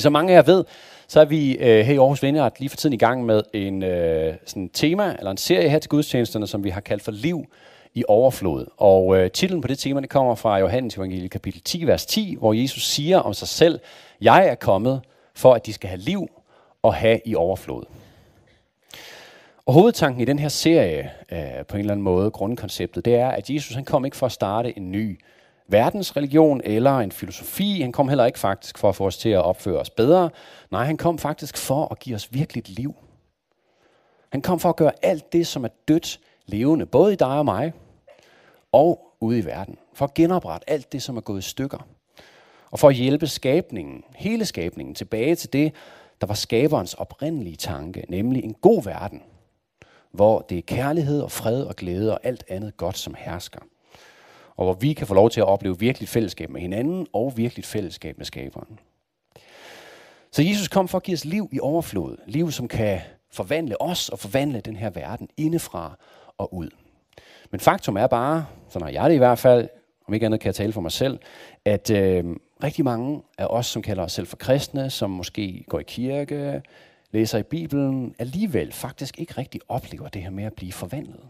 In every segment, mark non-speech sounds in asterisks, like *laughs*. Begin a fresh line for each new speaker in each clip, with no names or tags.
Så som mange af jer ved, så er vi øh, her i Aarhus Vineyard lige for tiden i gang med en øh, sådan tema, eller en serie her til gudstjenesterne, som vi har kaldt for Liv i overflod. Og øh, titlen på det tema, det kommer fra Johannes Evangeliet kapitel 10, vers 10, hvor Jesus siger om sig selv, jeg er kommet for, at de skal have liv og have i overflod. Og hovedtanken i den her serie, øh, på en eller anden måde, grundkonceptet, det er, at Jesus han kom ikke for at starte en ny verdensreligion eller en filosofi. Han kom heller ikke faktisk for at få os til at opføre os bedre. Nej, han kom faktisk for at give os virkeligt liv. Han kom for at gøre alt det, som er dødt, levende, både i dig og mig, og ude i verden. For at genoprette alt det, som er gået i stykker. Og for at hjælpe skabningen, hele skabningen, tilbage til det, der var skaberens oprindelige tanke, nemlig en god verden, hvor det er kærlighed og fred og glæde og alt andet godt, som hersker og hvor vi kan få lov til at opleve virkelig fællesskab med hinanden og virkelig fællesskab med skaberen. Så Jesus kom for at give os liv i overflod. Liv, som kan forvandle os og forvandle den her verden indefra og ud. Men faktum er bare, så når jeg det i hvert fald, om ikke andet kan jeg tale for mig selv, at øh, rigtig mange af os, som kalder os selv for kristne, som måske går i kirke, læser i Bibelen, alligevel faktisk ikke rigtig oplever det her med at blive forvandlet.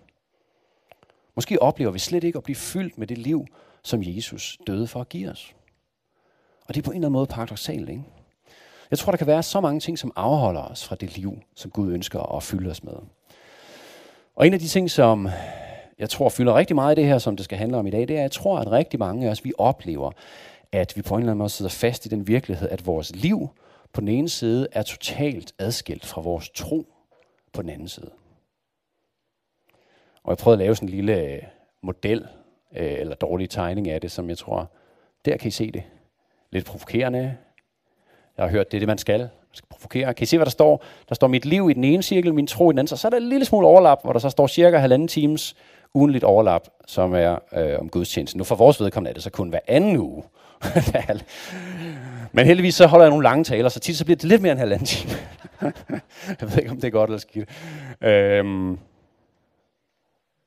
Måske oplever vi slet ikke at blive fyldt med det liv, som Jesus døde for at give os. Og det er på en eller anden måde paradoxalt, ikke? Jeg tror, der kan være så mange ting, som afholder os fra det liv, som Gud ønsker at fylde os med. Og en af de ting, som jeg tror fylder rigtig meget i det her, som det skal handle om i dag, det er, at jeg tror, at rigtig mange af os, vi oplever, at vi på en eller anden måde sidder fast i den virkelighed, at vores liv på den ene side er totalt adskilt fra vores tro på den anden side. Og jeg prøvede at lave sådan en lille øh, model, øh, eller dårlig tegning af det, som jeg tror, der kan I se det. Lidt provokerende. Jeg har hørt, det er det, man skal. Man skal provokere. Kan I se, hvad der står? Der står mit liv i den ene cirkel, min tro i den anden. Så er der en lille smule overlap, hvor der så står cirka halvanden times ugenligt overlap, som er øh, om gudstjenesten. Nu for vores vedkommende er det så kun hver anden uge. *laughs* Men heldigvis så holder jeg nogle lange taler, så tit så bliver det lidt mere end halvanden time. *laughs* jeg ved ikke, om det er godt eller skidt. Øhm,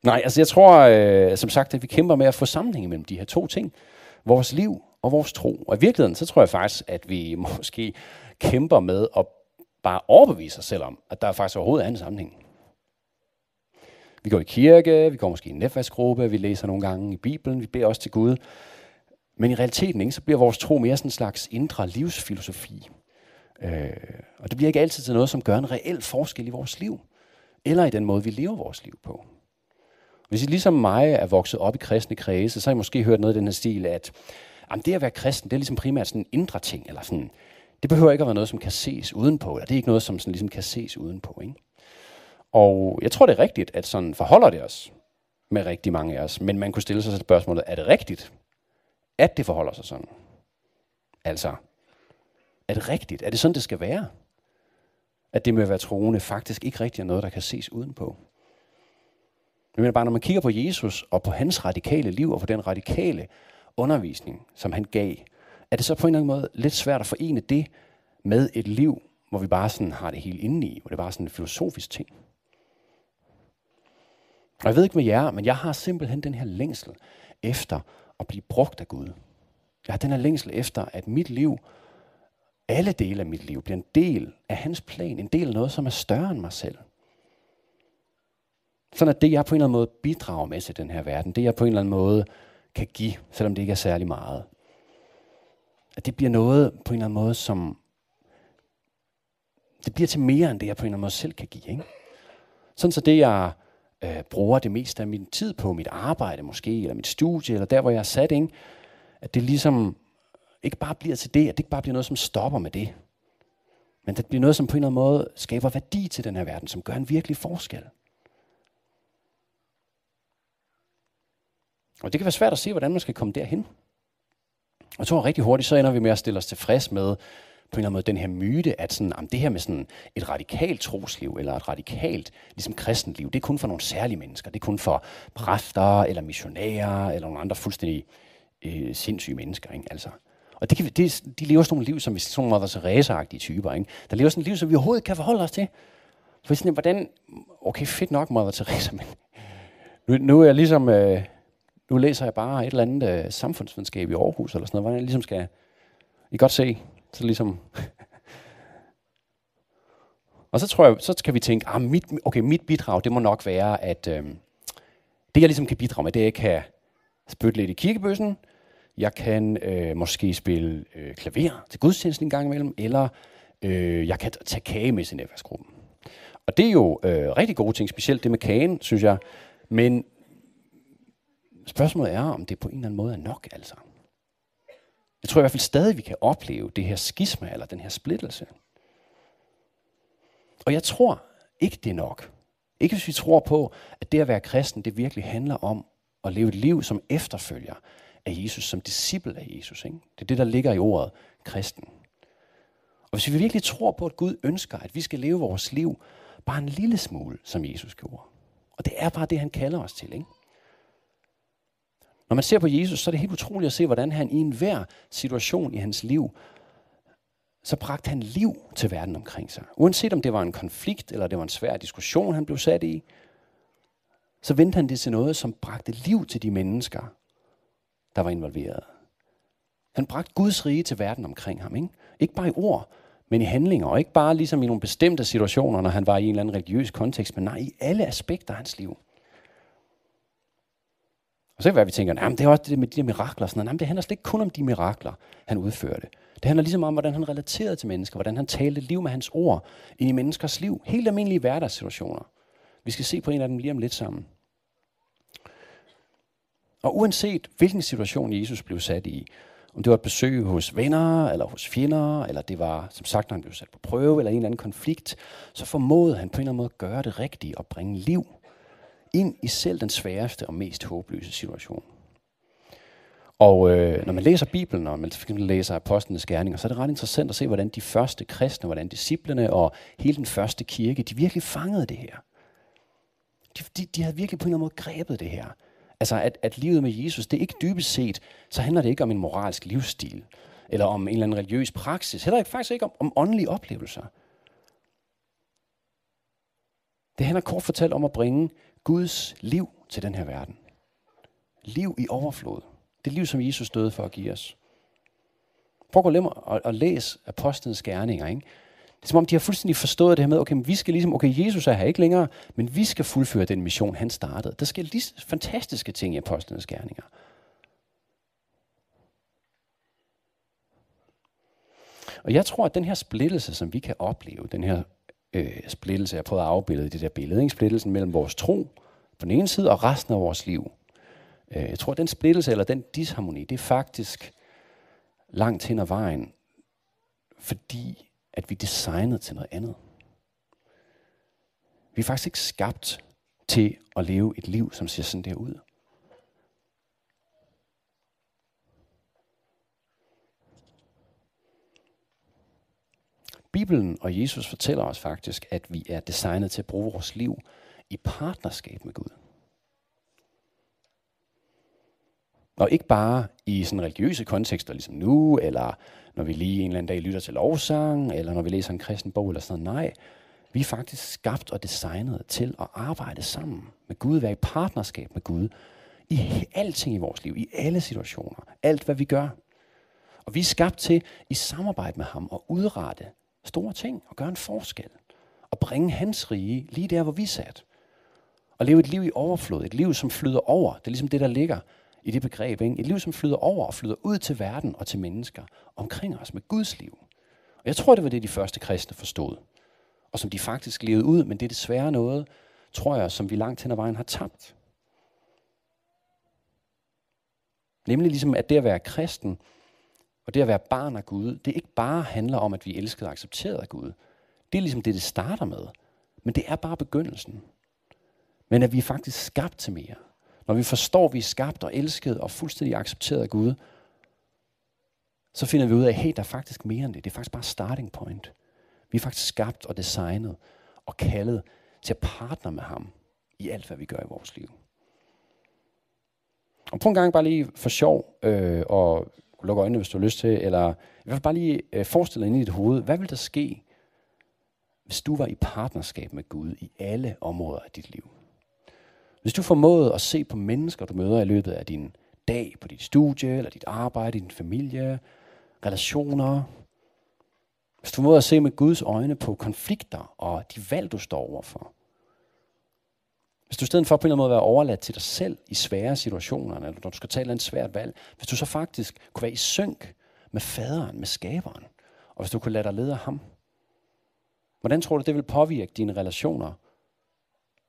Nej, altså jeg tror, øh, som sagt, at vi kæmper med at få sammenhæng mellem de her to ting. Vores liv og vores tro. Og i virkeligheden, så tror jeg faktisk, at vi *laughs* måske kæmper med at bare overbevise os selv om, at der faktisk overhovedet er en sammenhæng. Vi går i kirke, vi går måske i en netværksgruppe, vi læser nogle gange i Bibelen, vi beder også til Gud. Men i realiteten ikke, så bliver vores tro mere sådan en slags indre livsfilosofi. Øh, og det bliver ikke altid til noget, som gør en reel forskel i vores liv. Eller i den måde, vi lever vores liv på. Hvis I ligesom mig er vokset op i kristne kredse, så har I måske hørt noget i den her stil, at jamen, det at være kristen, det er ligesom primært sådan en indre ting, eller sådan, det behøver ikke at være noget, som kan ses udenpå, eller det er ikke noget, som sådan ligesom kan ses udenpå. Ikke? Og jeg tror, det er rigtigt, at sådan forholder det os med rigtig mange af os, men man kunne stille sig spørgsmålet, er det rigtigt, at det forholder sig sådan? Altså, er det rigtigt? Er det sådan, det skal være? At det med at være troende faktisk ikke rigtig er noget, der kan ses udenpå? Jeg mener bare, når man kigger på Jesus og på hans radikale liv og på den radikale undervisning, som han gav, er det så på en eller anden måde lidt svært at forene det med et liv, hvor vi bare sådan har det hele inde i, hvor det bare er sådan en filosofisk ting. Og jeg ved ikke med jer, men jeg har simpelthen den her længsel efter at blive brugt af Gud. Jeg har den her længsel efter, at mit liv, alle dele af mit liv, bliver en del af hans plan, en del af noget, som er større end mig selv. Sådan at det, jeg på en eller anden måde bidrager med til den her verden, det jeg på en eller anden måde kan give, selvom det ikke er særlig meget, at det bliver noget på en eller anden måde, som det bliver til mere end det, jeg på en eller anden måde selv kan give. Ikke? Sådan så det, jeg øh, bruger det meste af min tid på, mit arbejde måske, eller mit studie, eller der, hvor jeg er sat, ikke? at det ligesom ikke bare bliver til det, at det ikke bare bliver noget, som stopper med det. Men det bliver noget, som på en eller anden måde skaber værdi til den her verden, som gør en virkelig forskel. Og det kan være svært at se, hvordan man skal komme derhen. Og jeg tror rigtig hurtigt, så ender vi med at stille os tilfreds med, på en eller anden måde, den her myte, at sådan, jamen, det her med sådan et radikalt trosliv, eller et radikalt ligesom kristentliv, det er kun for nogle særlige mennesker. Det er kun for præster, eller missionærer, eller nogle andre fuldstændig øh, sindssyge mennesker. Ikke? Altså. Og det kan, det, de lever sådan nogle liv, som vi sådan nogle Mother Teresa-agtige typer. Ikke? Der lever sådan et liv, som vi overhovedet kan forholde os til. For sådan, hvordan, okay, fedt nok Mother Teresa, men nu, nu er jeg ligesom... Øh, nu læser jeg bare et eller andet øh, samfundsvidenskab i Aarhus, eller sådan noget, hvordan jeg ligesom skal... I godt se, så ligesom... *laughs* Og så tror jeg, så kan vi tænke, ah, mit, okay, mit bidrag, det må nok være, at øh, det jeg ligesom kan bidrage med, det er, at jeg kan spytte lidt i kirkebøssen, jeg kan øh, måske spille øh, klaver til gudstjenesten en gang imellem, eller øh, jeg kan tage kage med i netværksgruppen. Og det er jo øh, rigtig gode ting, specielt det med kagen, synes jeg. Men spørgsmålet er, om det på en eller anden måde er nok, altså. Jeg tror i hvert fald stadig, vi kan opleve det her skisma, eller den her splittelse. Og jeg tror ikke, det er nok. Ikke hvis vi tror på, at det at være kristen, det virkelig handler om at leve et liv som efterfølger af Jesus, som disciple af Jesus. Ikke? Det er det, der ligger i ordet kristen. Og hvis vi virkelig tror på, at Gud ønsker, at vi skal leve vores liv bare en lille smule, som Jesus gjorde. Og det er bare det, han kalder os til. Ikke? Når man ser på Jesus, så er det helt utroligt at se, hvordan han i enhver situation i hans liv, så bragte han liv til verden omkring sig. Uanset om det var en konflikt, eller det var en svær diskussion, han blev sat i, så vendte han det til noget, som bragte liv til de mennesker, der var involveret. Han bragte Guds rige til verden omkring ham. Ikke, ikke bare i ord, men i handlinger. Og ikke bare ligesom i nogle bestemte situationer, når han var i en eller anden religiøs kontekst, men nej, i alle aspekter af hans liv. Og så kan det være, at vi tænker, at det er også det med de der mirakler. Sådan noget. det handler slet ikke kun om de mirakler, han udførte. Det handler ligesom om, hvordan han relaterede til mennesker, hvordan han talte liv med hans ord ind i menneskers liv. Helt almindelige hverdagssituationer. Vi skal se på en af dem lige om lidt sammen. Og uanset hvilken situation Jesus blev sat i, om det var et besøg hos venner, eller hos fjender, eller det var, som sagt, når han blev sat på prøve, eller en eller anden konflikt, så formåede han på en eller anden måde at gøre det rigtige og bringe liv ind i selv den sværeste og mest håbløse situation. Og øh, når man læser Bibelen, og man læser apostlenes gerninger, så er det ret interessant at se, hvordan de første kristne, hvordan disciplene og hele den første kirke, de virkelig fangede det her. De, de, de havde virkelig på en eller anden måde grebet det her. Altså, at, at livet med Jesus, det er ikke dybest set, så handler det ikke om en moralsk livsstil, eller om en eller anden religiøs praksis, heller ikke, faktisk ikke om, om åndelige oplevelser. Det handler kort fortalt om at bringe Guds liv til den her verden. Liv i overflod. Det liv, som Jesus døde for at give os. Prøv at gå og, og, og læs apostlenes gerninger. Ikke? Det er som om, de har fuldstændig forstået det her med, okay, men vi skal ligesom, okay, Jesus er her ikke længere, men vi skal fuldføre den mission, han startede. Der sker lige fantastiske ting i apostlenes gerninger. Og jeg tror, at den her splittelse, som vi kan opleve, den her øh, splittelse, jeg prøver at afbilde i det der billede, ikke? splittelsen mellem vores tro på den ene side og resten af vores liv. Øh, jeg tror, at den splittelse eller den disharmoni, det er faktisk langt hen ad vejen, fordi at vi er designet til noget andet. Vi er faktisk ikke skabt til at leve et liv, som ser sådan der ud. Bibelen og Jesus fortæller os faktisk, at vi er designet til at bruge vores liv i partnerskab med Gud. Og ikke bare i sådan religiøse kontekster, ligesom nu, eller når vi lige en eller anden dag lytter til lovsang, eller når vi læser en kristen bog eller sådan noget. Nej, vi er faktisk skabt og designet til at arbejde sammen med Gud, være i partnerskab med Gud, i alting i vores liv, i alle situationer, alt hvad vi gør. Og vi er skabt til i samarbejde med ham at udrette store ting og gøre en forskel. Og bringe hans rige lige der, hvor vi sat. Og leve et liv i overflod, et liv, som flyder over. Det er ligesom det, der ligger i det begreb. Ikke? Et liv, som flyder over og flyder ud til verden og til mennesker omkring os med Guds liv. Og jeg tror, det var det, de første kristne forstod. Og som de faktisk levede ud, men det er desværre noget, tror jeg, som vi langt hen ad vejen har tabt. Nemlig ligesom, at det at være kristen, og det at være barn af Gud, det ikke bare handler om, at vi elsket og accepteret af Gud. Det er ligesom det, det starter med. Men det er bare begyndelsen. Men at vi er faktisk skabt til mere. Når vi forstår, at vi er skabt og elsket og fuldstændig accepteret af Gud, så finder vi ud af, at hey, der er faktisk mere end det. Det er faktisk bare starting point. Vi er faktisk skabt og designet og kaldet til at partner med ham i alt, hvad vi gør i vores liv. Og prøv en gang bare lige for sjov, øh, og lukke øjnene, hvis du har lyst til, eller i hvert fald bare lige øh, forestille dig ind i dit hoved, hvad vil der ske, hvis du var i partnerskab med Gud i alle områder af dit liv? Hvis du formåede at se på mennesker, du møder i løbet af din dag, på dit studie, eller dit arbejde, din familie, relationer, Hvis du formåede at se med Guds øjne på konflikter og de valg, du står overfor. Hvis du i stedet for på en eller anden måde være overladt til dig selv i svære situationer, eller når du skal tage et svært valg, hvis du så faktisk kunne være i synk med faderen, med skaberen, og hvis du kunne lade dig lede af ham, hvordan tror du, det vil påvirke dine relationer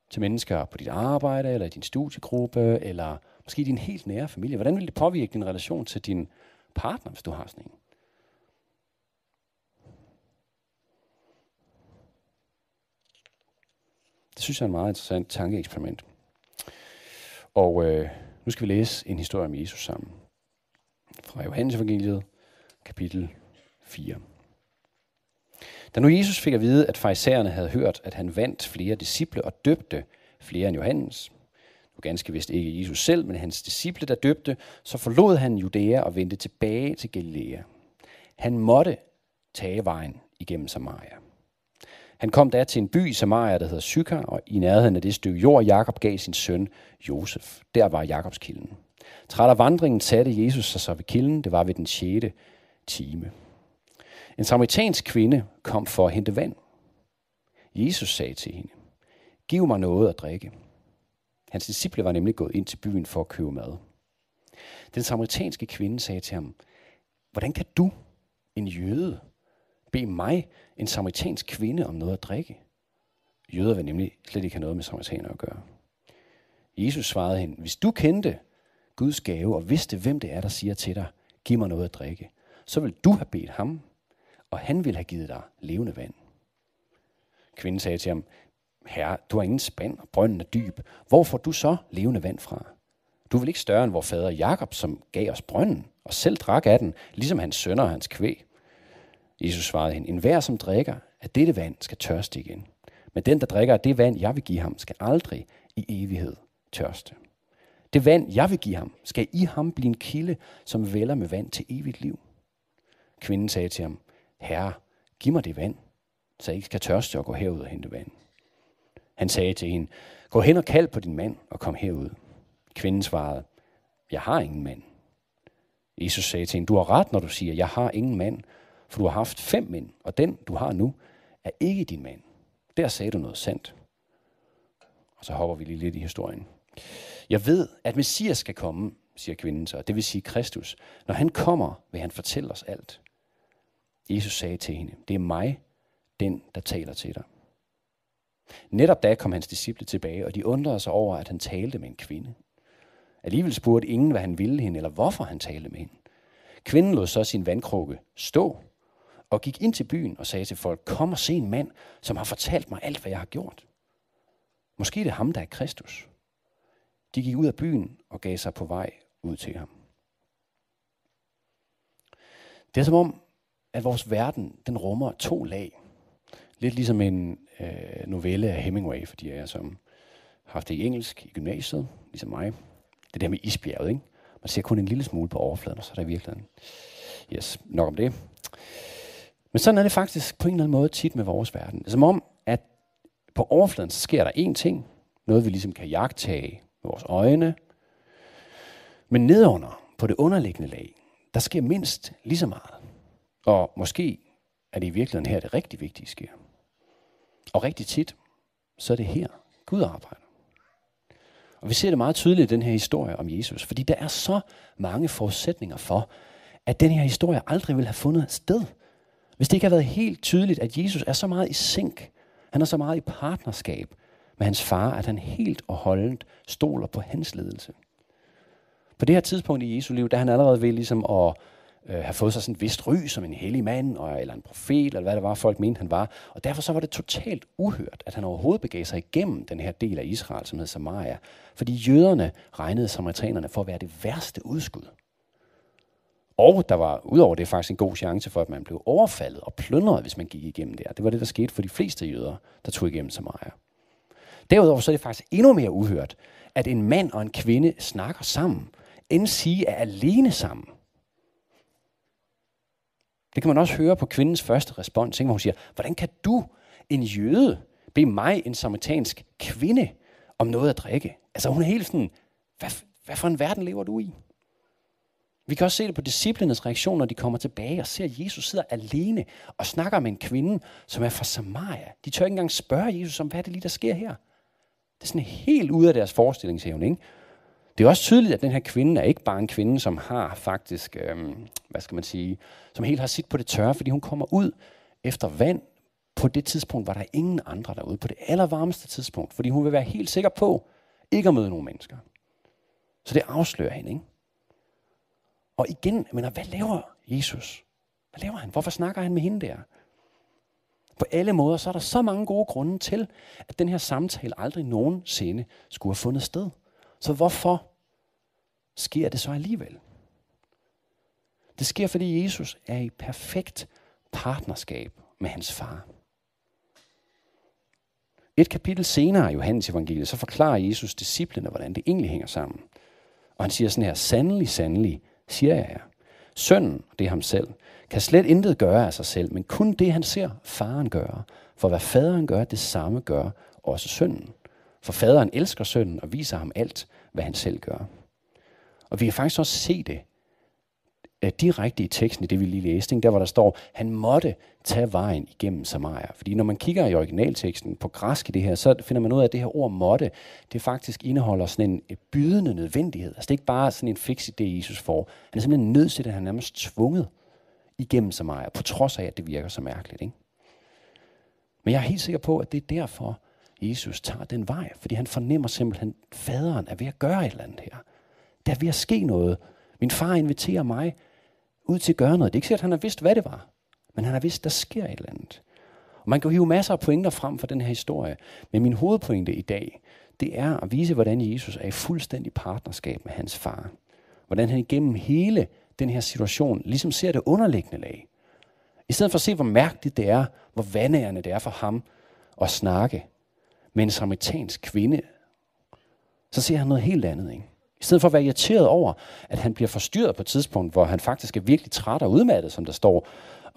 til mennesker på dit arbejde, eller i din studiegruppe, eller måske din helt nære familie? Hvordan vil det påvirke din relation til din partner, hvis du har sådan en? Det synes jeg er en meget interessant tankeeksperiment. Og øh, nu skal vi læse en historie om Jesus sammen. Fra Johannes evangeliet, kapitel 4. Da nu Jesus fik at vide, at farisæerne havde hørt, at han vandt flere disciple og døbte flere end Johannes, nu ganske vist ikke Jesus selv, men hans disciple, der døbte, så forlod han Judæa og vendte tilbage til Galilea. Han måtte tage vejen igennem Samaria. Han kom da til en by i Samaria, der hedder Sykar, og i nærheden af det stykke jord, Jakob gav sin søn Josef. Der var Jakobs kilden. Træt af vandringen satte Jesus sig så ved kilden. Det var ved den 6. time. En samaritansk kvinde kom for at hente vand. Jesus sagde til hende, giv mig noget at drikke. Hans disciple var nemlig gået ind til byen for at købe mad. Den samaritanske kvinde sagde til ham, hvordan kan du, en jøde, bede mig, en samaritansk kvinde, om noget at drikke? Jøder vil nemlig slet ikke have noget med samaritaner at gøre. Jesus svarede hende, hvis du kendte Guds gave og vidste, hvem det er, der siger til dig, giv mig noget at drikke, så vil du have bedt ham, og han vil have givet dig levende vand. Kvinden sagde til ham, Herre, du har ingen spand, og brønden er dyb. Hvor får du så levende vand fra? Du vil ikke større end vor fader Jakob, som gav os brønden, og selv drak af den, ligesom hans sønner og hans kvæg. Jesus svarede hende, en hver som drikker af dette vand skal tørste igen. Men den, der drikker af det vand, jeg vil give ham, skal aldrig i evighed tørste. Det vand, jeg vil give ham, skal i ham blive en kilde, som vælger med vand til evigt liv. Kvinden sagde til ham, Herre, giv mig det vand, så jeg ikke skal tørste og gå herud og hente vand. Han sagde til hende, gå hen og kald på din mand og kom herud. Kvinden svarede, jeg har ingen mand. Jesus sagde til hende, du har ret, når du siger, jeg har ingen mand, for du har haft fem mænd, og den, du har nu, er ikke din mand. Der sagde du noget sandt. Og så hopper vi lige lidt i historien. Jeg ved, at Messias skal komme, siger kvinden så, det vil sige Kristus. Når han kommer, vil han fortælle os alt. Jesus sagde til hende, det er mig, den, der taler til dig. Netop da kom hans disciple tilbage, og de undrede sig over, at han talte med en kvinde. Alligevel spurgte ingen, hvad han ville hende, eller hvorfor han talte med hende. Kvinden lod så sin vandkrukke stå, og gik ind til byen og sagde til folk, kom og se en mand, som har fortalt mig alt, hvad jeg har gjort. Måske er det ham, der er Kristus. De gik ud af byen og gav sig på vej ud til ham. Det er som om, at vores verden, den rummer to lag. Lidt ligesom en øh, novelle af Hemingway, fordi jeg som har haft det i engelsk i gymnasiet, ligesom mig. Det der med isbjerget, ikke? Man ser kun en lille smule på overfladen, og så er der virkelig Yes, nok om det. Men sådan er det faktisk på en eller anden måde tit med vores verden. Som om, at på overfladen så sker der én ting, noget vi ligesom kan jagtage med vores øjne, men nedunder, på det underliggende lag, der sker mindst lige så meget. Og måske er det i virkeligheden her, det rigtig vigtige sker. Og rigtig tit, så er det her, Gud arbejder. Og vi ser det meget tydeligt i den her historie om Jesus, fordi der er så mange forudsætninger for, at den her historie aldrig ville have fundet sted, hvis det ikke har været helt tydeligt, at Jesus er så meget i sink, han er så meget i partnerskab med hans far, at han helt og holdent stoler på hans ledelse. På det her tidspunkt i Jesu liv, der han allerede ved ligesom at øh, have fået sig sådan et vist ry som en hellig mand, og, eller en profet, eller hvad det var, folk mente, han var. Og derfor så var det totalt uhørt, at han overhovedet begav sig igennem den her del af Israel, som hed Samaria. Fordi jøderne regnede samaritanerne for at være det værste udskud. Og der var udover det faktisk en god chance for, at man blev overfaldet og plyndret, hvis man gik igennem der. Det var det, der skete for de fleste jøder, der tog igennem Samaria. Derudover så er det faktisk endnu mere uhørt, at en mand og en kvinde snakker sammen, end sige er alene sammen. Det kan man også høre på kvindens første respons, hvor hun siger, hvordan kan du, en jøde, bede mig, en samaritansk kvinde, om noget at drikke? Altså hun er helt sådan, hvad, hvad for en verden lever du i? Vi kan også se det på disciplinens reaktion, når de kommer tilbage og ser, at Jesus sidder alene og snakker med en kvinde, som er fra Samaria. De tør ikke engang spørge Jesus om, hvad er det lige, der sker her? Det er sådan helt ude af deres forestillingsevne, ikke? Det er også tydeligt, at den her kvinde er ikke bare en kvinde, som har faktisk, øhm, hvad skal man sige, som helt har sit på det tørre, fordi hun kommer ud efter vand. På det tidspunkt var der ingen andre derude, på det allervarmeste tidspunkt, fordi hun vil være helt sikker på ikke at møde nogen mennesker. Så det afslører hende, ikke? Og igen, men hvad laver Jesus? Hvad laver han? Hvorfor snakker han med hende der? På alle måder, så er der så mange gode grunde til, at den her samtale aldrig nogensinde skulle have fundet sted. Så hvorfor sker det så alligevel? Det sker, fordi Jesus er i perfekt partnerskab med hans far. Et kapitel senere i Johannes evangeliet, så forklarer Jesus disciplene, hvordan det egentlig hænger sammen. Og han siger sådan her, sandelig, sandelig, siger jeg jer. Sønnen, det er ham selv, kan slet intet gøre af sig selv, men kun det, han ser faren gøre. For hvad faderen gør, det samme gør også sønnen. For faderen elsker sønnen og viser ham alt, hvad han selv gør. Og vi kan faktisk også se det uh, direkte i teksten, i det vi lige læste, der hvor der står, han måtte tage vejen igennem Samaria. Fordi når man kigger i originalteksten på græsk i det her, så finder man ud af, at det her ord måtte, det faktisk indeholder sådan en øh, bydende nødvendighed. Altså det er ikke bare sådan en fix idé, Jesus får. Han er simpelthen nødt til det, han er nærmest tvunget igennem Samaria, på trods af, at det virker så mærkeligt. Ikke? Men jeg er helt sikker på, at det er derfor, Jesus tager den vej, fordi han fornemmer simpelthen, at faderen er ved at gøre et eller andet her. Der er ved at ske noget. Min far inviterer mig ud til at gøre noget. Det er ikke sikkert, at han har vidst, hvad det var, men han har vidst, at der sker et eller andet. Og man kan jo hive masser af pointer frem for den her historie, men min hovedpointe i dag, det er at vise, hvordan Jesus er i fuldstændig partnerskab med hans far. Hvordan han igennem hele den her situation ligesom ser det underliggende lag. I stedet for at se, hvor mærkeligt det er, hvor vandærende det er for ham at snakke med en samaritansk kvinde, så ser han noget helt andet. Ikke? I stedet for at være irriteret over, at han bliver forstyrret på et tidspunkt, hvor han faktisk er virkelig træt og udmattet, som der står.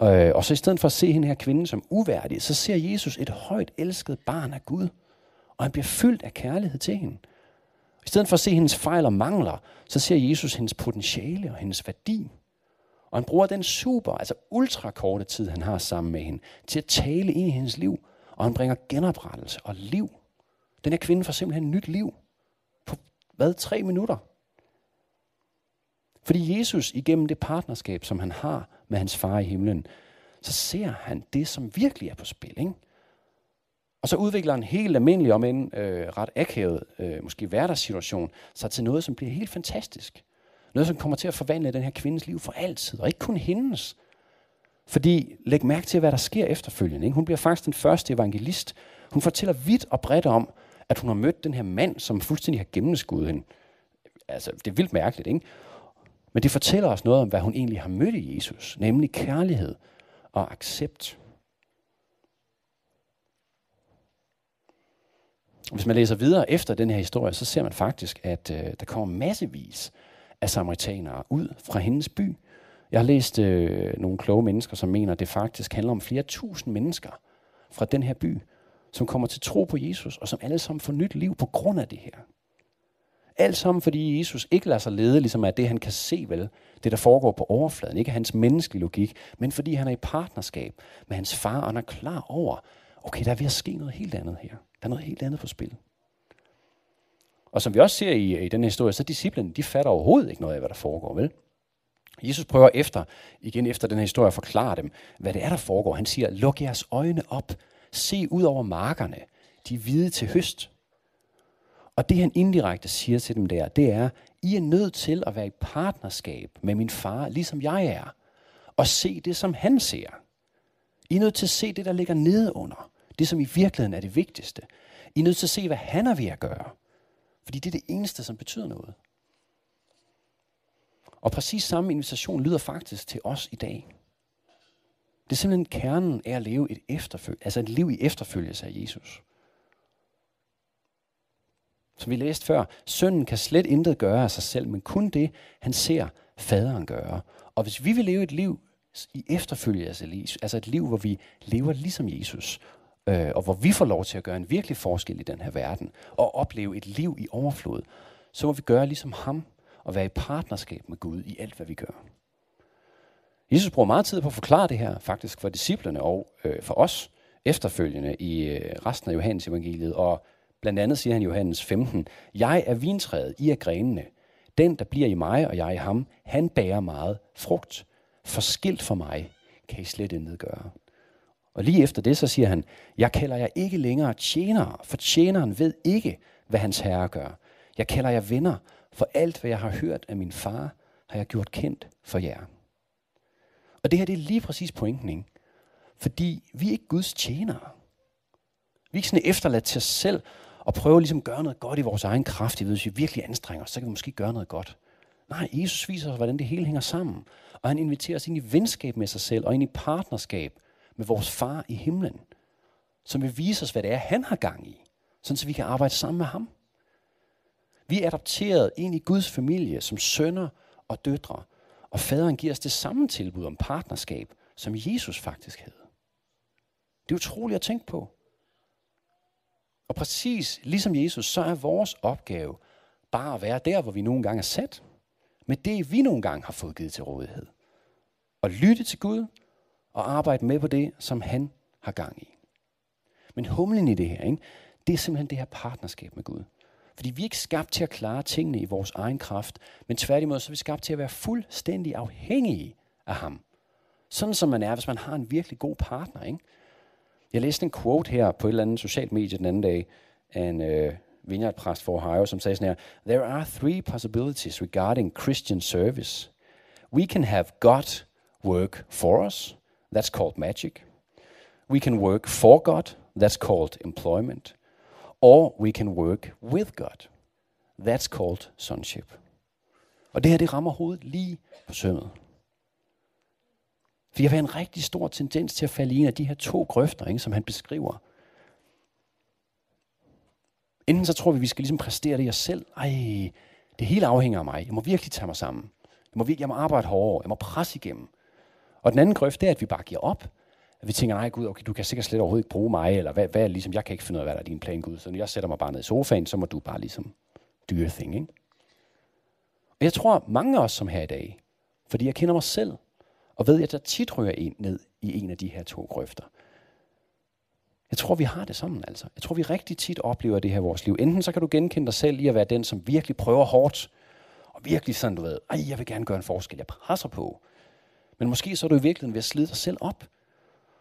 Øh, og så i stedet for at se hende her kvinde som uværdig, så ser Jesus et højt elsket barn af Gud. Og han bliver fyldt af kærlighed til hende. I stedet for at se hendes fejl og mangler, så ser Jesus hendes potentiale og hendes værdi. Og han bruger den super, altså ultrakorte tid, han har sammen med hende, til at tale ind i hendes liv. Og han bringer genoprettelse og liv. Den her kvinde får simpelthen nyt liv. Hvad? Tre minutter. Fordi Jesus igennem det partnerskab, som han har med hans far i himlen, så ser han det, som virkelig er på spil. Ikke? Og så udvikler en helt almindelig, om en øh, ret akavet, øh, måske hverdagssituation, sig til noget, som bliver helt fantastisk. Noget, som kommer til at forvandle den her kvindes liv for altid, og ikke kun hendes. Fordi læg mærke til, hvad der sker efterfølgende. Ikke? Hun bliver faktisk den første evangelist. Hun fortæller vidt og bredt om, at hun har mødt den her mand, som fuldstændig har gennemskuddet hende. Altså, det er vildt mærkeligt, ikke? Men det fortæller os noget om, hvad hun egentlig har mødt i Jesus, nemlig kærlighed og accept. Hvis man læser videre efter den her historie, så ser man faktisk, at øh, der kommer massevis af samaritanere ud fra hendes by. Jeg har læst øh, nogle kloge mennesker, som mener, at det faktisk handler om flere tusind mennesker fra den her by, som kommer til tro på Jesus, og som alle sammen får nyt liv på grund af det her. Alt sammen, fordi Jesus ikke lader sig lede, ligesom af det, han kan se vel, det der foregår på overfladen, ikke hans menneskelige logik, men fordi han er i partnerskab med hans far, og han er klar over, okay, der er ved at ske noget helt andet her. Der er noget helt andet på spil. Og som vi også ser i, i den her historie, så disciplen, de fatter overhovedet ikke noget af, hvad der foregår, vel? Jesus prøver efter, igen efter den her historie, at forklare dem, hvad det er, der foregår. Han siger, luk jeres øjne op, se ud over markerne, de er hvide til høst. Og det han indirekte siger til dem der, det er, I er nødt til at være i partnerskab med min far, ligesom jeg er, og se det, som han ser. I er nødt til at se det, der ligger nede under. Det, som i virkeligheden er det vigtigste. I er nødt til at se, hvad han er ved at gøre. Fordi det er det eneste, som betyder noget. Og præcis samme invitation lyder faktisk til os i dag. Det er simpelthen kernen af at leve et efterfølge, altså et liv i efterfølgelse af Jesus. Som vi læste før, sønnen kan slet intet gøre af sig selv, men kun det, han ser faderen gøre. Og hvis vi vil leve et liv i efterfølgelse af Jesus, altså et liv, hvor vi lever ligesom Jesus, øh, og hvor vi får lov til at gøre en virkelig forskel i den her verden, og opleve et liv i overflod, så må vi gøre ligesom ham, og være i partnerskab med Gud i alt, hvad vi gør. Jesus bruger meget tid på at forklare det her, faktisk for disciplerne og øh, for os efterfølgende i øh, resten af Johannes evangeliet. Og blandt andet siger han i Johannes 15, Jeg er vintræet, I er grenene. Den, der bliver i mig, og jeg i ham, han bærer meget frugt. Forskilt for mig kan I slet intet gøre. Og lige efter det, så siger han, jeg kalder jer ikke længere tjenere, for tjeneren ved ikke, hvad hans herre gør. Jeg kalder jer venner, for alt, hvad jeg har hørt af min far, har jeg gjort kendt for jer. Og det her det er lige præcis pointen, ikke? Fordi vi er ikke Guds tjenere. Vi er ikke sådan efterladt til os selv og prøve ligesom at gøre noget godt i vores egen kraft. Hvis vi virkelig anstrenger os, så kan vi måske gøre noget godt. Nej, Jesus viser os, hvordan det hele hænger sammen. Og han inviterer os ind i venskab med sig selv og ind i partnerskab med vores far i himlen, som vil vise os, hvad det er, han har gang i, sådan så vi kan arbejde sammen med ham. Vi er adopteret ind i Guds familie som sønner og døtre, og faderen giver os det samme tilbud om partnerskab, som Jesus faktisk havde. Det er utroligt at tænke på. Og præcis ligesom Jesus, så er vores opgave bare at være der, hvor vi nogle gange er sat. Med det, vi nogle gange har fået givet til rådighed. Og lytte til Gud og arbejde med på det, som han har gang i. Men humlen i det her, ikke? det er simpelthen det her partnerskab med Gud. Fordi vi er ikke skabt til at klare tingene i vores egen kraft, men tværtimod så er vi skabt til at være fuldstændig afhængige af ham. Sådan som man er, hvis man har en virkelig god partner. Ikke? Jeg læste en quote her på et eller andet socialt medie den anden dag af en øh, vineyardpræst for Ohio, som sagde sådan her, There are three possibilities regarding Christian service. We can have God work for us. That's called magic. We can work for God. That's called employment. Or we can work with God. That's called sonship. Og det her, det rammer hovedet lige på sømmet. For jeg har en rigtig stor tendens til at falde i en af de her to grøfter, ikke, som han beskriver. Enten så tror vi, vi skal ligesom præstere det i os selv. Ej, det hele afhænger af mig. Jeg må virkelig tage mig sammen. Jeg må, virkelig, jeg må arbejde hårdere. Jeg må presse igennem. Og den anden grøft, det er, at vi bare giver op. At vi tænker, nej Gud, okay, du kan sikkert slet overhovedet ikke bruge mig, eller hvad, hvad er ligesom, jeg kan ikke finde ud af, hvad der er din plan, Gud. Så når jeg sætter mig bare ned i sofaen, så må du bare ligesom do your thing, ikke? Og jeg tror, mange af os som her i dag, fordi jeg kender mig selv, og ved, at jeg tit ryger ind ned i en af de her to grøfter. Jeg tror, vi har det sådan altså. Jeg tror, vi rigtig tit oplever det her i vores liv. Enten så kan du genkende dig selv i at være den, som virkelig prøver hårdt, og virkelig sådan, du ved, ej, jeg vil gerne gøre en forskel, jeg presser på. Men måske så er du i virkeligheden ved at slide dig selv op,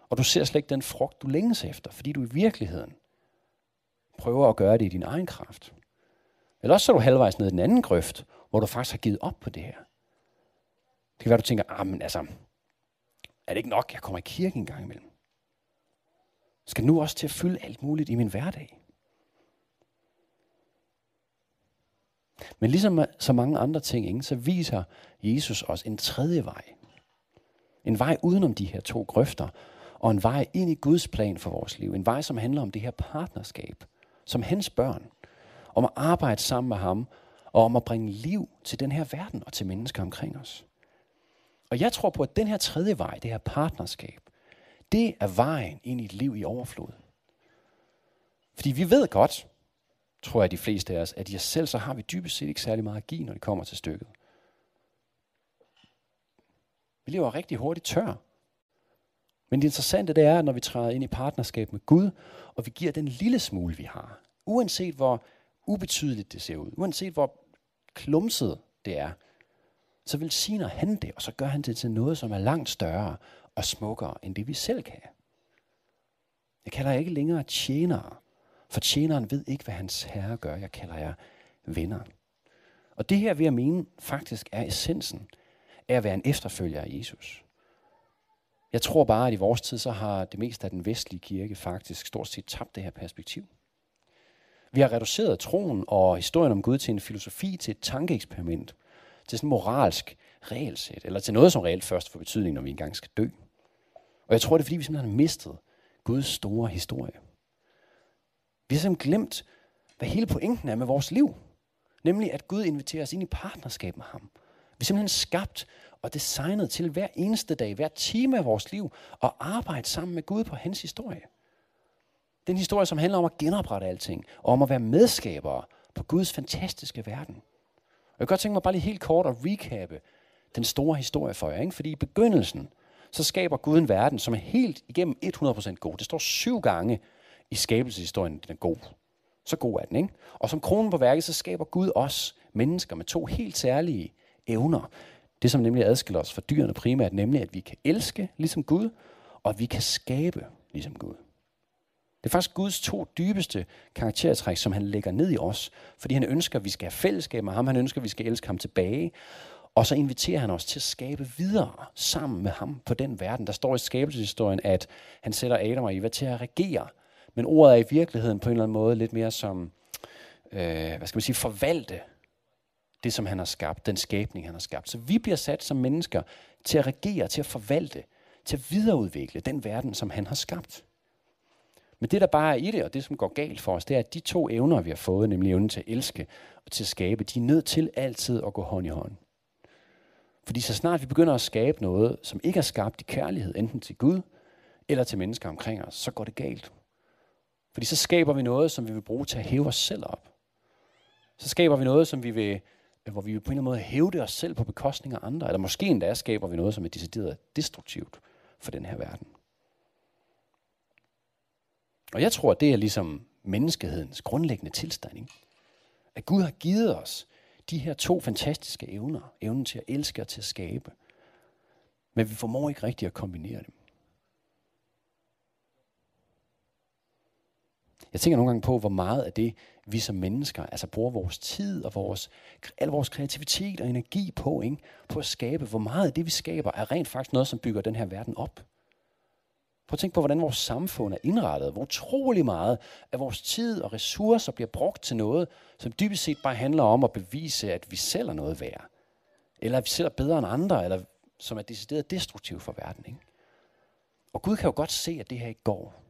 og du ser slet ikke den frugt, du længes efter, fordi du i virkeligheden prøver at gøre det i din egen kraft. Eller også så er du halvvejs ned i den anden grøft, hvor du faktisk har givet op på det her. Det kan være, du tænker, ah, men altså, er det ikke nok, jeg kommer i kirke en gang imellem? Skal nu også til at fylde alt muligt i min hverdag? Men ligesom så mange andre ting, ikke, så viser Jesus os en tredje vej. En vej udenom de her to grøfter, og en vej ind i Guds plan for vores liv. En vej, som handler om det her partnerskab, som hans børn. Om at arbejde sammen med ham, og om at bringe liv til den her verden og til mennesker omkring os. Og jeg tror på, at den her tredje vej, det her partnerskab, det er vejen ind i et liv i overflod. Fordi vi ved godt, tror jeg de fleste af os, at i os selv, så har vi dybest set ikke særlig meget at give, når det kommer til stykket. Vi lever rigtig hurtigt tør. Men det interessante det er, at når vi træder ind i partnerskab med Gud, og vi giver den lille smule, vi har, uanset hvor ubetydeligt det ser ud, uanset hvor klumset det er, så velsigner han det, og så gør han det til noget, som er langt større og smukkere, end det vi selv kan. Jeg kalder jer ikke længere tjenere, for tjeneren ved ikke, hvad hans herre gør. Jeg kalder jer venner. Og det her vil jeg mene faktisk er essensen af at være en efterfølger af Jesus. Jeg tror bare, at i vores tid, så har det meste af den vestlige kirke faktisk stort set tabt det her perspektiv. Vi har reduceret troen og historien om Gud til en filosofi, til et tankeeksperiment, til sådan en moralsk regelsæt, eller til noget, som reelt først får betydning, når vi engang skal dø. Og jeg tror, det er, fordi vi simpelthen har mistet Guds store historie. Vi har simpelthen glemt, hvad hele pointen er med vores liv. Nemlig, at Gud inviterer os ind i partnerskab med ham. Er simpelthen skabt og designet til hver eneste dag, hver time af vores liv, at arbejde sammen med Gud på hans historie. Den historie, som handler om at genoprette alting, og om at være medskabere på Guds fantastiske verden. jeg kan godt tænke mig bare lige helt kort at recappe den store historie for jer. Ikke? Fordi i begyndelsen, så skaber Gud en verden, som er helt igennem 100% god. Det står syv gange i skabelseshistorien, den er god. Så god er den, ikke? Og som kronen på værket, så skaber Gud os mennesker med to helt særlige evner. Det, som nemlig adskiller os fra dyrene primært, nemlig at vi kan elske ligesom Gud, og at vi kan skabe ligesom Gud. Det er faktisk Guds to dybeste karaktertræk, som han lægger ned i os, fordi han ønsker, at vi skal have fællesskab med ham, han ønsker, at vi skal elske ham tilbage, og så inviterer han os til at skabe videre sammen med ham på den verden. Der står i skabelseshistorien, at han sætter Adam og Eva til at regere. Men ordet er i virkeligheden på en eller anden måde lidt mere som, øh, hvad skal man sige, forvalte det, som han har skabt, den skabning, han har skabt. Så vi bliver sat som mennesker til at regere, til at forvalte, til at videreudvikle den verden, som han har skabt. Men det, der bare er i det, og det, som går galt for os, det er, at de to evner, vi har fået, nemlig evnen til at elske og til at skabe, de er nødt til altid at gå hånd i hånd. Fordi så snart vi begynder at skabe noget, som ikke er skabt i kærlighed, enten til Gud eller til mennesker omkring os, så går det galt. Fordi så skaber vi noget, som vi vil bruge til at hæve os selv op. Så skaber vi noget, som vi vil, hvor vi på en eller anden måde hæve os selv på bekostning af andre. Eller måske endda skaber vi noget, som er decideret destruktivt for den her verden. Og jeg tror, at det er ligesom menneskehedens grundlæggende tilstand. Ikke? At Gud har givet os de her to fantastiske evner. Evnen til at elske og til at skabe. Men vi formår ikke rigtigt at kombinere dem. Jeg tænker nogle gange på, hvor meget af det, vi som mennesker, altså bruger vores tid og vores, al vores kreativitet og energi på, ikke? på at skabe, hvor meget af det, vi skaber, er rent faktisk noget, som bygger den her verden op. Prøv at tænke på, hvordan vores samfund er indrettet. Hvor utrolig meget af vores tid og ressourcer bliver brugt til noget, som dybest set bare handler om at bevise, at vi selv er noget værd. Eller at vi selv er bedre end andre, eller som er decideret destruktiv for verden. Ikke? Og Gud kan jo godt se, at det her ikke går.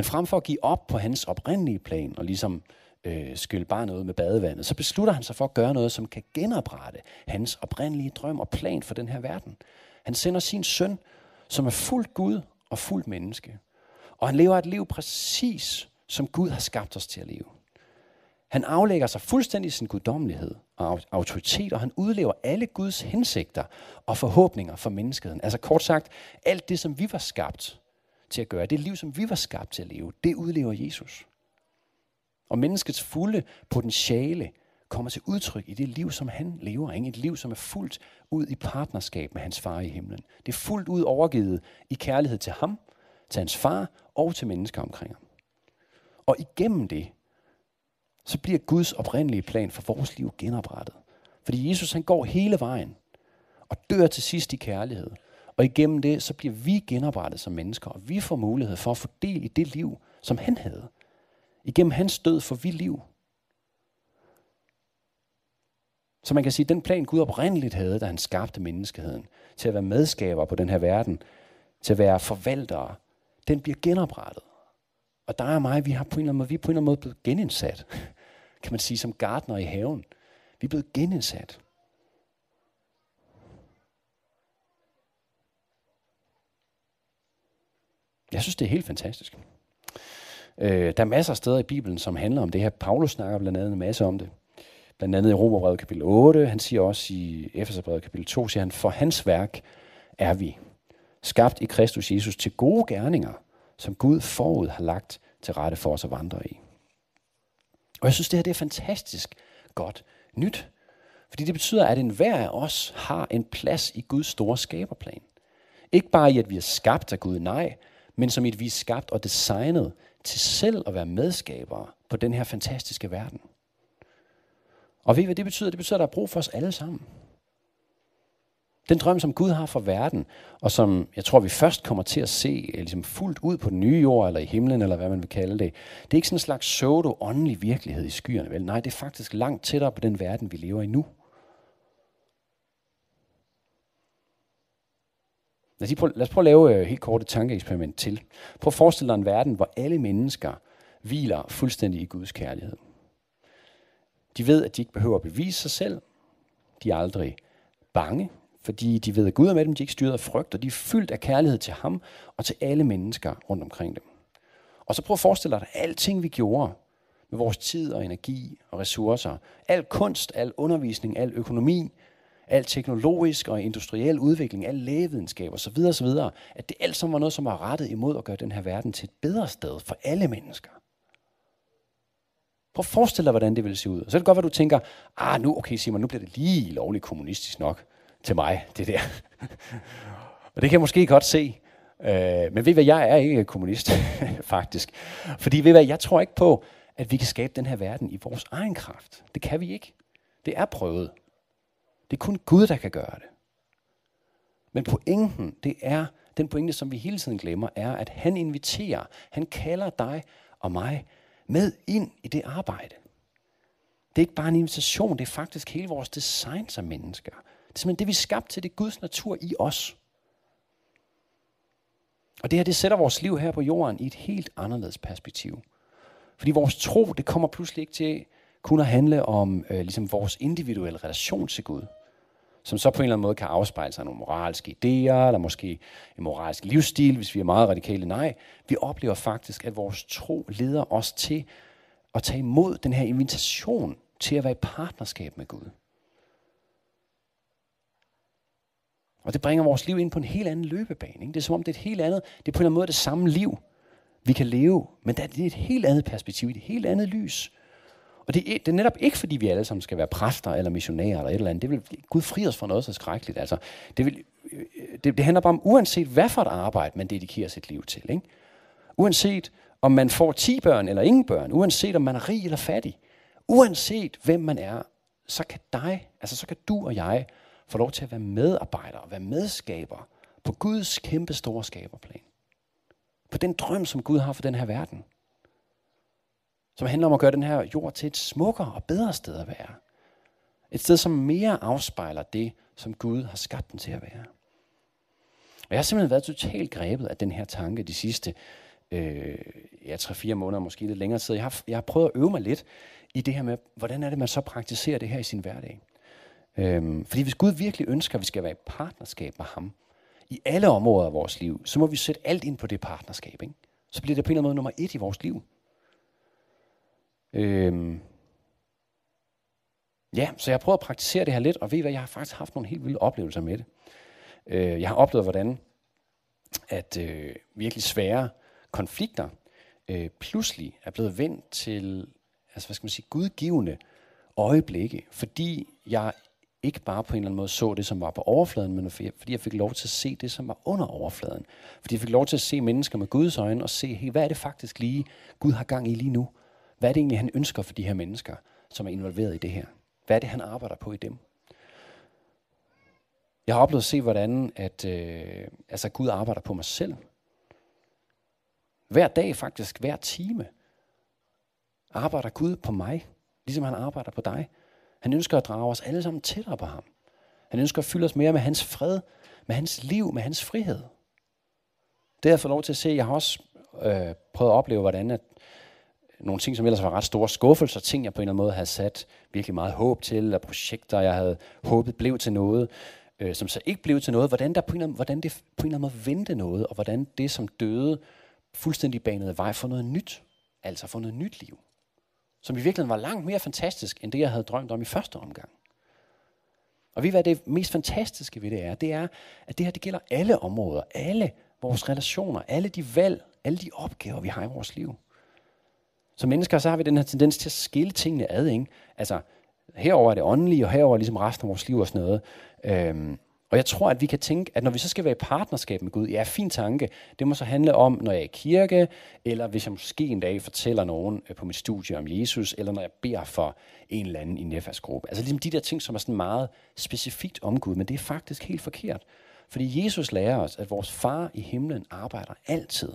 Men frem for at give op på hans oprindelige plan, og ligesom øh, skylde bare noget med badevandet, så beslutter han sig for at gøre noget, som kan genoprette hans oprindelige drøm og plan for den her verden. Han sender sin søn som er fuldt Gud og fuldt menneske. Og han lever et liv præcis, som Gud har skabt os til at leve. Han aflægger sig fuldstændig sin guddommelighed og autoritet, og han udlever alle Guds hensigter og forhåbninger for menneskeheden. Altså kort sagt, alt det, som vi var skabt til at gøre, det liv, som vi var skabt til at leve, det udlever Jesus. Og menneskets fulde potentiale kommer til udtryk i det liv, som han lever. Ikke? Et liv, som er fuldt ud i partnerskab med hans far i himlen. Det er fuldt ud overgivet i kærlighed til ham, til hans far og til mennesker omkring ham. Og igennem det, så bliver Guds oprindelige plan for vores liv genoprettet. Fordi Jesus han går hele vejen og dør til sidst i kærlighed. Og igennem det, så bliver vi genoprettet som mennesker, og vi får mulighed for at få del i det liv, som han havde. Igennem hans død får vi liv. Så man kan sige, at den plan Gud oprindeligt havde, da han skabte menneskeheden, til at være medskaber på den her verden, til at være forvaltere, den bliver genoprettet. Og der er mig, vi har på en eller anden måde, vi er på en eller anden måde blevet genindsat. Kan man sige, som gardner i haven. Vi er blevet genindsat. Jeg synes, det er helt fantastisk. Øh, der er masser af steder i Bibelen, som handler om det her. Paulus snakker blandt andet en masse om det. Blandt andet i Romerbrevet kapitel 8. Han siger også i Efeserbrevet kapitel 2, siger han, for hans værk er vi. Skabt i Kristus Jesus til gode gerninger, som Gud forud har lagt til rette for os at vandre i. Og jeg synes, det her det er fantastisk godt nyt. Fordi det betyder, at enhver af os har en plads i Guds store skaberplan. Ikke bare i, at vi er skabt af Gud, nej, men som et vi er skabt og designet til selv at være medskabere på den her fantastiske verden. Og ved I, hvad det betyder? Det betyder, at der er brug for os alle sammen. Den drøm, som Gud har for verden, og som jeg tror, vi først kommer til at se eh, ligesom fuldt ud på den nye jord, eller i himlen, eller hvad man vil kalde det, det er ikke sådan en slags pseudo-åndelig virkelighed i skyerne. Vel? Nej, det er faktisk langt tættere på den verden, vi lever i nu. Lad os, prøve, lad os prøve at lave et helt kort et tankeeksperiment til. Prøv at forestille dig en verden, hvor alle mennesker hviler fuldstændig i Guds kærlighed. De ved, at de ikke behøver at bevise sig selv. De er aldrig bange, fordi de ved, at Gud er med dem. De er ikke styret af frygt, og de er fyldt af kærlighed til ham og til alle mennesker rundt omkring dem. Og så prøv at forestille dig, at alting vi gjorde, med vores tid og energi og ressourcer. Al kunst, al undervisning, al økonomi, al teknologisk og industriel udvikling, al lægevidenskab osv. osv., at det alt sammen var noget, som var rettet imod at gøre den her verden til et bedre sted for alle mennesker. Prøv at forestille dig, hvordan det ville se ud. Og så er det godt, at du tænker, ah, nu, okay Simon, nu bliver det lige lovligt kommunistisk nok til mig, det der. *laughs* og det kan jeg måske godt se. Øh, men ved hvad, jeg er ikke kommunist, *laughs* faktisk. Fordi ved hvad, jeg tror ikke på, at vi kan skabe den her verden i vores egen kraft. Det kan vi ikke. Det er prøvet. Det er kun Gud, der kan gøre det. Men pointen, det er, den pointe, som vi hele tiden glemmer, er, at han inviterer, han kalder dig og mig med ind i det arbejde. Det er ikke bare en invitation, det er faktisk hele vores design som mennesker. Det er simpelthen det, vi er skabt til, det er Guds natur i os. Og det her, det sætter vores liv her på jorden i et helt anderledes perspektiv. Fordi vores tro, det kommer pludselig ikke til kun at handle om øh, ligesom vores individuelle relation til Gud som så på en eller anden måde kan afspejle sig nogle moralske idéer, eller måske en moralsk livsstil, hvis vi er meget radikale. Nej, vi oplever faktisk, at vores tro leder os til at tage imod den her invitation til at være i partnerskab med Gud. Og det bringer vores liv ind på en helt anden løbebane. Ikke? Det er som om det er et helt andet, det er på en eller anden måde det samme liv, vi kan leve, men det er et helt andet perspektiv, et helt andet lys. Og det, det er netop ikke, fordi vi alle sammen skal være præster eller missionærer eller et eller andet. Det vil Gud fri os fra noget så skrækkeligt. Altså, det, vil, øh, det, det handler bare om, uanset hvad for et arbejde man dedikerer sit liv til. Ikke? Uanset om man får 10 børn eller ingen børn, uanset om man er rig eller fattig, uanset hvem man er, så kan dig, altså så kan du og jeg få lov til at være medarbejdere, være medskaber på Guds kæmpe store skaberplan. På den drøm, som Gud har for den her verden som handler om at gøre den her jord til et smukkere og bedre sted at være. Et sted, som mere afspejler det, som Gud har skabt den til at være. Og jeg har simpelthen været totalt grebet af den her tanke de sidste øh, ja, 3-4 måneder, måske lidt længere tid. Jeg har, jeg har prøvet at øve mig lidt i det her med, hvordan er det, man så praktiserer det her i sin hverdag. Øhm, fordi hvis Gud virkelig ønsker, at vi skal være i partnerskab med ham, i alle områder af vores liv, så må vi sætte alt ind på det partnerskab. Ikke? Så bliver det på en eller anden måde nummer et i vores liv. Øhm, ja, så jeg har prøvet at praktisere det her lidt, og ved hvad, jeg har faktisk haft nogle helt vilde oplevelser med det. Øh, jeg har oplevet, hvordan at øh, virkelig svære konflikter øh, pludselig er blevet vendt til, altså hvad skal man sige, gudgivende øjeblikke, fordi jeg ikke bare på en eller anden måde så det, som var på overfladen, men fordi jeg fik lov til at se det, som var under overfladen. Fordi jeg fik lov til at se mennesker med Guds øjne og se, hey, hvad er det faktisk lige, Gud har gang i lige nu? Hvad er det egentlig, han ønsker for de her mennesker, som er involveret i det her? Hvad er det, han arbejder på i dem? Jeg har oplevet at se, hvordan at, øh, altså Gud arbejder på mig selv. Hver dag faktisk, hver time, arbejder Gud på mig, ligesom han arbejder på dig. Han ønsker at drage os alle sammen tættere på ham. Han ønsker at fylde os mere med hans fred, med hans liv, med hans frihed. Det har jeg fået lov til at se. Jeg har også øh, prøvet at opleve, hvordan at nogle ting, som ellers var ret store skuffelser, ting jeg på en eller anden måde havde sat virkelig meget håb til, eller projekter, jeg havde håbet blev til noget, øh, som så ikke blev til noget, hvordan, der på en eller anden, hvordan det på en eller anden måde vendte noget, og hvordan det, som døde, fuldstændig banede vej for noget nyt, altså for noget nyt liv, som i virkeligheden var langt mere fantastisk, end det, jeg havde drømt om i første omgang. Og vi hvad det mest fantastiske ved det er, det er, at det her det gælder alle områder, alle vores relationer, alle de valg, alle de opgaver, vi har i vores liv. Som mennesker, så har vi den her tendens til at skille tingene ad. Ikke? Altså, herover er det åndelige, og herover er ligesom resten af vores liv og sådan noget. Øhm, og jeg tror, at vi kan tænke, at når vi så skal være i partnerskab med Gud, ja, fin tanke, det må så handle om, når jeg er i kirke, eller hvis jeg måske en dag fortæller nogen øh, på mit studie om Jesus, eller når jeg beder for en eller anden i nefas-gruppe. Altså ligesom de der ting, som er sådan meget specifikt om Gud, men det er faktisk helt forkert. Fordi Jesus lærer os, at vores far i himlen arbejder altid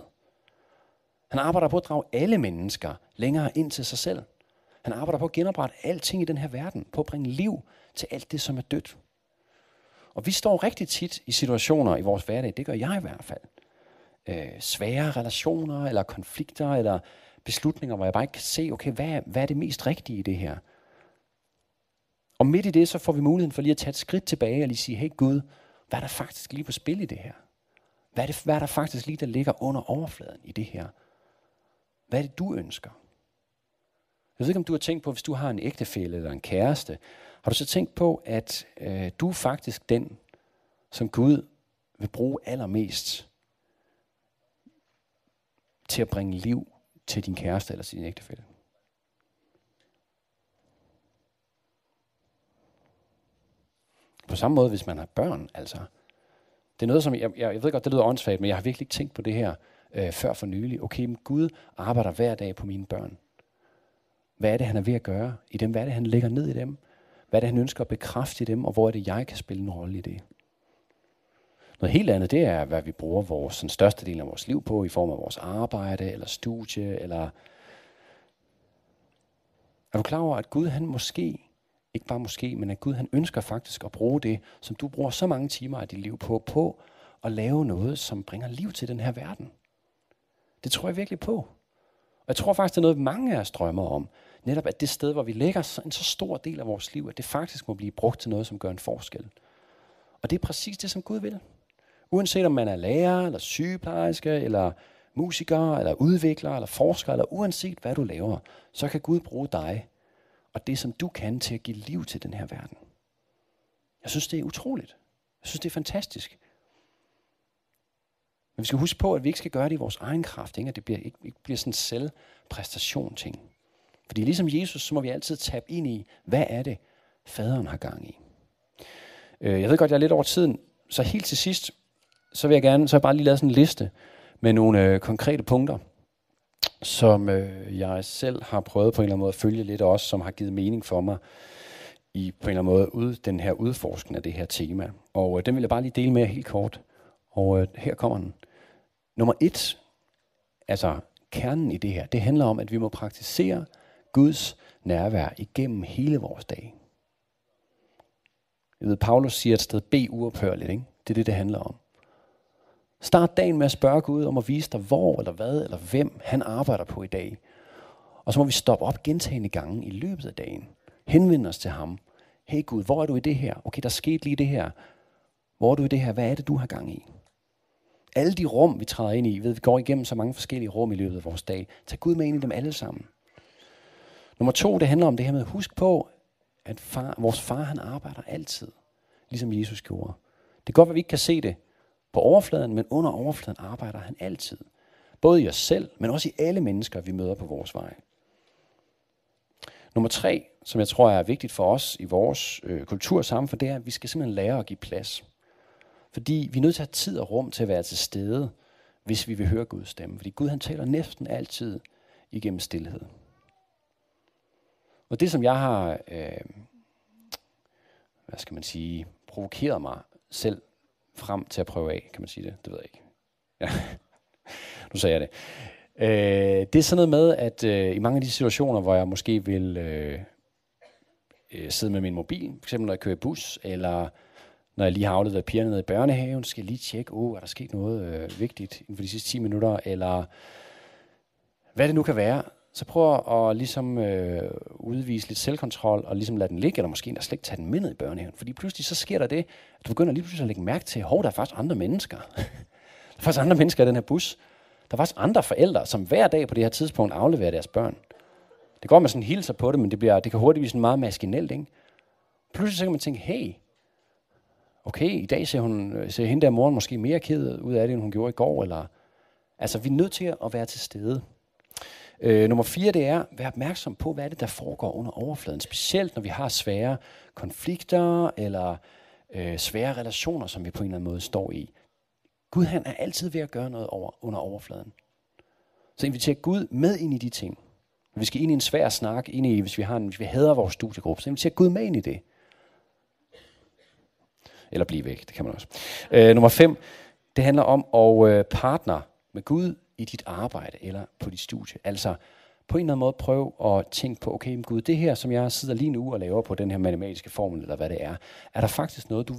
han arbejder på at drage alle mennesker længere ind til sig selv. Han arbejder på at genoprette alting i den her verden, på at bringe liv til alt det, som er dødt. Og vi står rigtig tit i situationer i vores hverdag, det gør jeg i hvert fald. Øh, svære relationer, eller konflikter, eller beslutninger, hvor jeg bare ikke kan se, okay, hvad, hvad er det mest rigtige i det her? Og midt i det, så får vi muligheden for lige at tage et skridt tilbage og lige sige, hey Gud, hvad er der faktisk lige på spil i det her? Hvad er, det, hvad er der faktisk lige, der ligger under overfladen i det her? Hvad er det, du ønsker? Jeg ved ikke, om du har tænkt på, hvis du har en ægtefælle eller en kæreste, har du så tænkt på, at øh, du er faktisk den, som Gud vil bruge allermest til at bringe liv til din kæreste eller sin ægtefælle? På samme måde, hvis man har børn, altså. Det er noget, som, jeg, jeg, jeg ved godt, det lyder åndssvagt, men jeg har virkelig ikke tænkt på det her øh, før for nylig. Okay, men Gud arbejder hver dag på mine børn. Hvad er det, han er ved at gøre i dem? Hvad er det, han lægger ned i dem? Hvad er det, han ønsker at bekræfte i dem? Og hvor er det, jeg kan spille en rolle i det? Noget helt andet, det er, hvad vi bruger vores den største del af vores liv på, i form af vores arbejde, eller studie, eller... Er du klar over, at Gud han måske, ikke bare måske, men at Gud han ønsker faktisk at bruge det, som du bruger så mange timer af dit liv på, på at lave noget, som bringer liv til den her verden. Det tror jeg virkelig på. Og jeg tror faktisk, det er noget, mange af os drømmer om. Netop at det sted, hvor vi lægger en så stor del af vores liv, at det faktisk må blive brugt til noget, som gør en forskel. Og det er præcis det, som Gud vil. Uanset om man er lærer, eller sygeplejerske, eller musiker, eller udvikler, eller forsker, eller uanset hvad du laver, så kan Gud bruge dig og det, som du kan til at give liv til den her verden. Jeg synes, det er utroligt. Jeg synes, det er fantastisk. Men vi skal huske på, at vi ikke skal gøre det i vores egen kraft, ikke? at det bliver, ikke, ikke bliver sådan en selvpræstation ting. Fordi ligesom Jesus, så må vi altid tabe ind i, hvad er det, faderen har gang i. Øh, jeg ved godt, jeg er lidt over tiden, så helt til sidst, så vil jeg gerne, så har jeg bare lige lavet sådan en liste med nogle øh, konkrete punkter, som øh, jeg selv har prøvet på en eller anden måde at følge lidt også, som har givet mening for mig i på en eller anden måde ud, den her udforskning af det her tema. Og øh, den vil jeg bare lige dele med jer helt kort. Og øh, her kommer den. Nummer et, altså kernen i det her, det handler om, at vi må praktisere Guds nærvær igennem hele vores dag. Jeg ved, Paulus siger et sted, be uophørligt, ikke? Det er det, det handler om. Start dagen med at spørge Gud om at vise dig, hvor eller hvad eller hvem han arbejder på i dag. Og så må vi stoppe op gentagende gange i løbet af dagen. Henvende os til ham. Hey Gud, hvor er du i det her? Okay, der skete lige det her. Hvor er du i det her? Hvad er det, du har gang i? Alle de rum, vi træder ind i, ved vi går igennem så mange forskellige rum i løbet af vores dag. Tag Gud med ind i dem alle sammen. Nummer to, det handler om det her med husk på, at far, vores far han arbejder altid, ligesom Jesus gjorde. Det kan godt være, at vi ikke kan se det på overfladen, men under overfladen arbejder han altid. Både i os selv, men også i alle mennesker, vi møder på vores vej. Nummer tre, som jeg tror er vigtigt for os i vores øh, kultur og samfund, det er, at vi skal simpelthen lære at give plads. Fordi vi er nødt til at have tid og rum til at være til stede, hvis vi vil høre Guds stemme. Fordi Gud han taler næsten altid igennem stillhed. Og det, som jeg har, øh, hvad skal man sige, provokeret mig selv frem til at prøve af, kan man sige det? Det ved jeg ikke. Ja. *laughs* nu sagde jeg det. Øh, det er sådan noget med, at øh, i mange af de situationer, hvor jeg måske vil øh, øh, sidde med min mobil, f.eks. når jeg kører bus, eller når jeg lige har afleveret pigerne ned i børnehaven, skal jeg lige tjekke, oh, er der sket noget øh, vigtigt inden for de sidste 10 minutter, eller hvad det nu kan være, så prøv at ligesom øh, udvise lidt selvkontrol, og ligesom lade den ligge, eller måske endda slet ikke tage den med ned i børnehaven. Fordi pludselig så sker der det, at du begynder lige pludselig at lægge mærke til, hov, der er faktisk andre mennesker. *laughs* der er faktisk andre mennesker i den her bus. Der er faktisk andre forældre, som hver dag på det her tidspunkt afleverer deres børn. Det går med sådan hilser på det, men det, bliver, det kan hurtigt blive sådan meget maskinelt, ikke? Pludselig så kan man tænke, hey, okay, i dag ser, hun, øh, ser hende der morgen måske mere ked ud af det, end hun gjorde i går, eller... Altså, vi er nødt til at være til stede. Øh, nummer fire, det er, vær opmærksom på, hvad er det, der foregår under overfladen. Specielt, når vi har svære konflikter, eller øh, svære relationer, som vi på en eller anden måde står i. Gud, han er altid ved at gøre noget over, under overfladen. Så inviter Gud med ind i de ting. Hvis vi skal ind i en svær snak, ind i, hvis vi, har en, hvis vi hader vores studiegruppe, så inviter Gud med ind i det. Eller blive væk, det kan man også. Øh, nummer fem, det handler om at øh, partner med Gud i dit arbejde eller på dit studie. Altså på en eller anden måde prøv at tænke på, okay, Gud, det her, som jeg sidder lige nu og laver på den her matematiske formel, eller hvad det er, er der faktisk noget, du